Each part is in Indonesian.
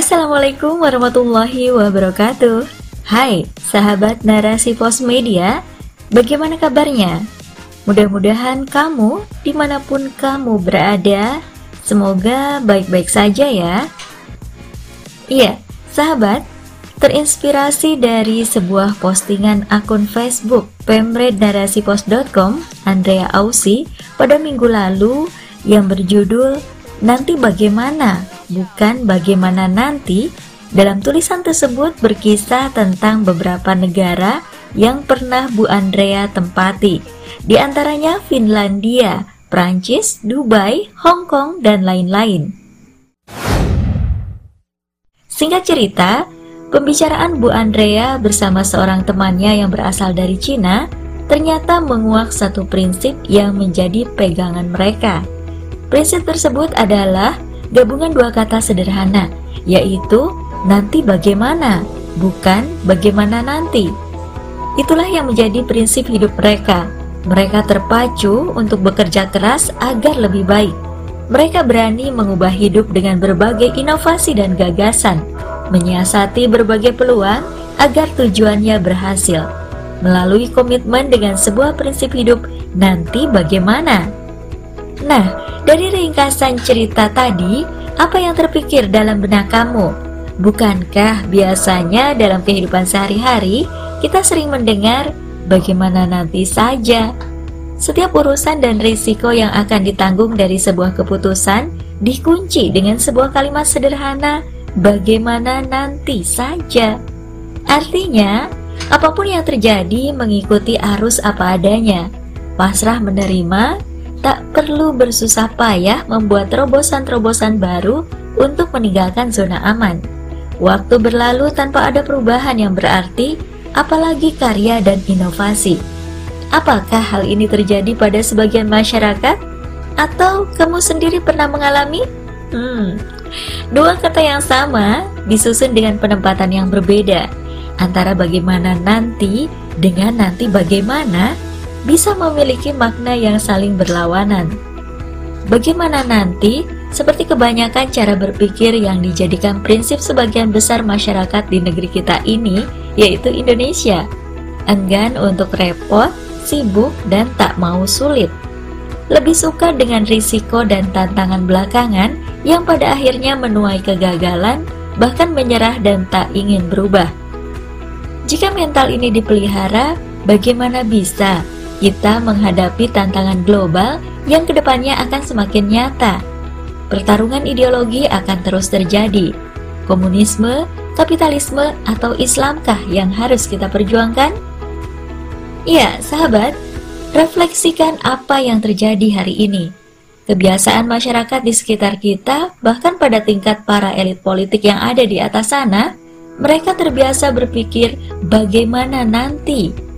Assalamualaikum warahmatullahi wabarakatuh Hai sahabat narasi pos media Bagaimana kabarnya? Mudah-mudahan kamu di mana pun kamu berada Semoga baik-baik saja ya Iya, sahabat Terinspirasi dari sebuah postingan akun Facebook pemrednarasipos.com Andrea Ausi pada minggu lalu yang berjudul Nanti Bagaimana? Bukan Bagaimana Nanti dalam tulisan tersebut berkisah tentang beberapa negara yang pernah Bu Andrea tempati di antaranya Finlandia, Prancis, Dubai, Hong Kong, dan lain-lain. Singkat cerita, Pembicaraan Bu Andrea bersama seorang temannya yang berasal dari Cina ternyata menguak satu prinsip yang menjadi pegangan mereka. Prinsip tersebut adalah gabungan dua kata sederhana, yaitu nanti bagaimana, bukan bagaimana nanti. Itulah yang menjadi prinsip hidup mereka. Mereka terpacu untuk bekerja keras agar lebih baik. Mereka berani mengubah hidup dengan berbagai inovasi dan gagasan menyiasati berbagai peluang agar tujuannya berhasil. Melalui komitmen dengan sebuah prinsip hidup, nanti bagaimana? Nah, dari ringkasan cerita tadi, apa yang terpikir dalam benak kamu? Bukankah biasanya dalam kehidupan sehari-hari kita sering mendengar bagaimana nanti saja? Setiap urusan dan risiko yang akan ditanggung dari sebuah keputusan dikunci dengan sebuah kalimat sederhana bagaimana nanti saja. Artinya, apa pun yang terjadi mengikuti arus apa adanya. Pasrah menerima, tak perlu bersusah payah membuat terobosan-terobosan baru untuk meninggalkan zona aman. Waktu berlalu tanpa ada perubahan yang berarti, apalagi karya dan inovasi. Apakah hal ini terjadi pada sebagian masyarakat? Atau kamu sendiri pernah mengalami? Hmm, Dua kata yang sama disusun dengan penempatan yang berbeda antara bagaimana nanti dengan nanti bagaimana bisa memiliki makna yang saling berlawanan. Bagaimana nanti seperti kebanyakan cara berpikir yang dijadikan prinsip sebagian besar masyarakat di negeri kita ini, yaitu Indonesia. Enggan untuk repot, sibuk, dan tak mau sulit lebih suka dengan risiko dan tantangan belakangan yang pada akhirnya menuai kegagalan, bahkan menyerah dan tak ingin berubah. Jika mental ini dipelihara, bagaimana bisa kita menghadapi tantangan global yang ke depannya akan semakin nyata? Pertarungan ideologi akan terus terjadi. Komunisme, kapitalisme, atau Islamkah yang harus kita perjuangkan? Ya, sahabat, Refleksikan apa yang terjadi hari ini. Kebiasaan masyarakat di sekitar kita, bahkan pada tingkat para elit politik yang ada di atas sana, mereka terbiasa berpikir bagaimana nanti.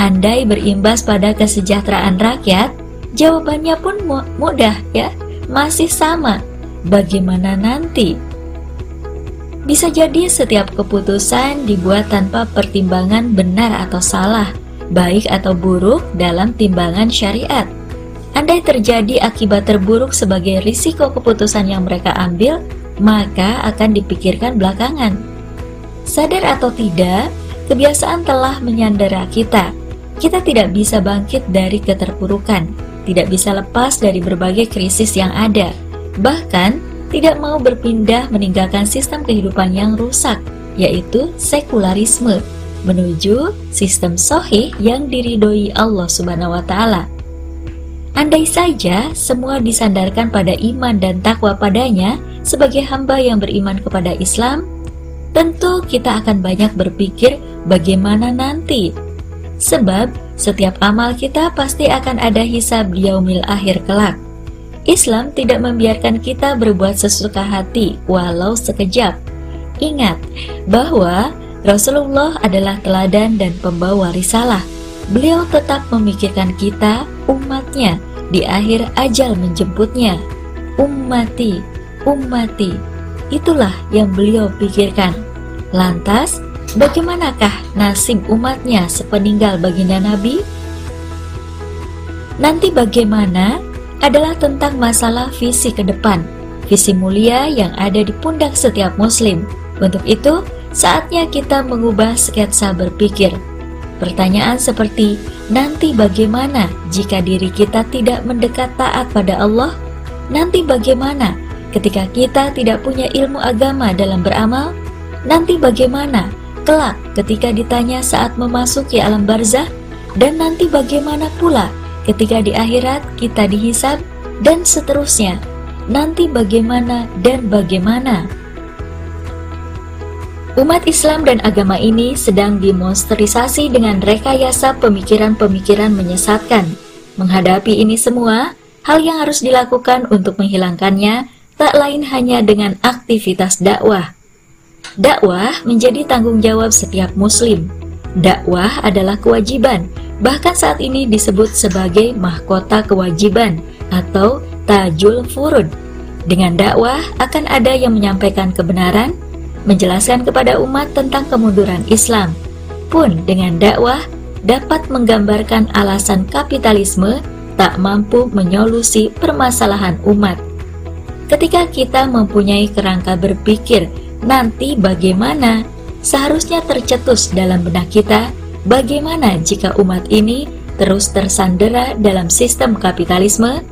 Andai berimbas pada kesejahteraan rakyat, jawabannya pun mudah ya, masih sama. Bagaimana nanti? Bisa jadi setiap keputusan dibuat tanpa pertimbangan benar atau salah baik atau buruk dalam timbangan syariat. Andai terjadi akibat terburuk sebagai risiko keputusan yang mereka ambil, maka akan dipikirkan belakangan. Sadar atau tidak, kebiasaan telah menyandera kita. Kita tidak bisa bangkit dari keterpurukan, tidak bisa lepas dari berbagai krisis yang ada, bahkan tidak mau berpindah meninggalkan sistem kehidupan yang rusak, yaitu sekularisme menuju sistem sohih yang diridhoi Allah Subhanahu wa taala. Andai saja semua disandarkan pada iman dan takwa padanya sebagai hamba yang beriman kepada Islam, tentu kita akan banyak berpikir bagaimana nanti. Sebab setiap amal kita pasti akan ada hisab di yaumil akhir kelak. Islam tidak membiarkan kita berbuat sesuka hati walau sekejap. Ingat bahwa Rasulullah adalah teladan dan pembawa risalah. Beliau tetap memikirkan kita, umatnya, di akhir ajal menjemputnya. Ummati, ummati, itulah yang beliau pikirkan. Lantas, bagaimanakah nasib umatnya sepeninggal baginda Nabi? Nanti bagaimana adalah tentang masalah visi ke depan, visi mulia yang ada di pundak setiap muslim. Untuk itu, saatnya kita mengubah sketsa berpikir. Pertanyaan seperti, nanti bagaimana jika diri kita tidak mendekat taat pada Allah? Nanti bagaimana ketika kita tidak punya ilmu agama dalam beramal? Nanti bagaimana kelak ketika ditanya saat memasuki alam barzah? Dan nanti bagaimana pula ketika di akhirat kita dihisab dan seterusnya. Nanti bagaimana dan bagaimana. Umat Islam dan agama ini sedang demonstrisasi dengan rekayasa pemikiran-pemikiran menyesatkan. Menghadapi ini semua, hal yang harus dilakukan untuk menghilangkannya tak lain hanya dengan aktivitas dakwah. Dakwah menjadi tanggung jawab setiap muslim. Dakwah adalah kewajiban, bahkan saat ini disebut sebagai mahkota kewajiban atau tajul furud. Dengan dakwah akan ada yang menyampaikan kebenaran, menjelaskan kepada umat tentang kemunduran Islam. Pun dengan dakwah dapat menggambarkan alasan kapitalisme tak mampu menyolusi permasalahan umat. Ketika kita mempunyai kerangka berpikir nanti bagaimana, seharusnya tercetus dalam benak kita bagaimana jika umat ini terus tersandera dalam sistem kapitalisme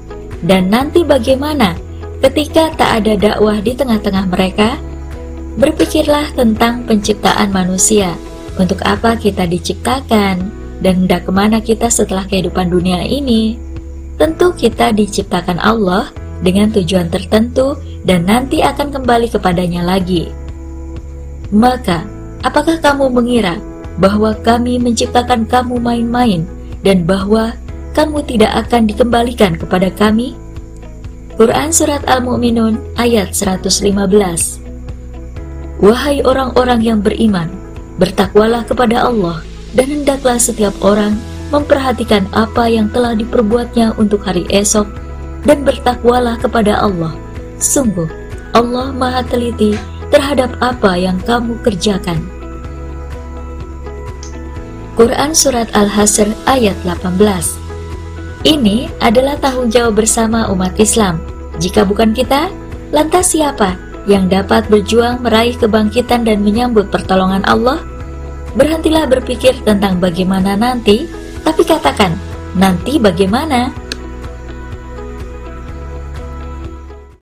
dan nanti bagaimana ketika tak ada dakwah di tengah-tengah mereka Berpikirlah tentang penciptaan manusia. Untuk apa kita diciptakan dan hendak ke mana kita setelah kehidupan dunia ini? Tentu kita diciptakan Allah dengan tujuan tertentu dan nanti akan kembali kepadanya lagi. Maka, apakah kamu mengira bahwa kami menciptakan kamu main-main dan bahwa kamu tidak akan dikembalikan kepada kami? Quran Surat Al-Mu'minun ayat 115 Wahai orang-orang yang beriman, bertakwalah kepada Allah dan hendaklah setiap orang memperhatikan apa yang telah diperbuatnya untuk hari esok dan bertakwalah kepada Allah. Sungguh, Allah maha teliti terhadap apa yang kamu kerjakan. Quran Surat Al-Hasr ayat 18 Ini adalah tanggung jawab bersama umat Islam. Jika bukan kita, lantas siapa yang dapat berjuang meraih kebangkitan dan menyambut pertolongan Allah? Berhentilah berpikir tentang bagaimana nanti, tapi katakan, nanti bagaimana?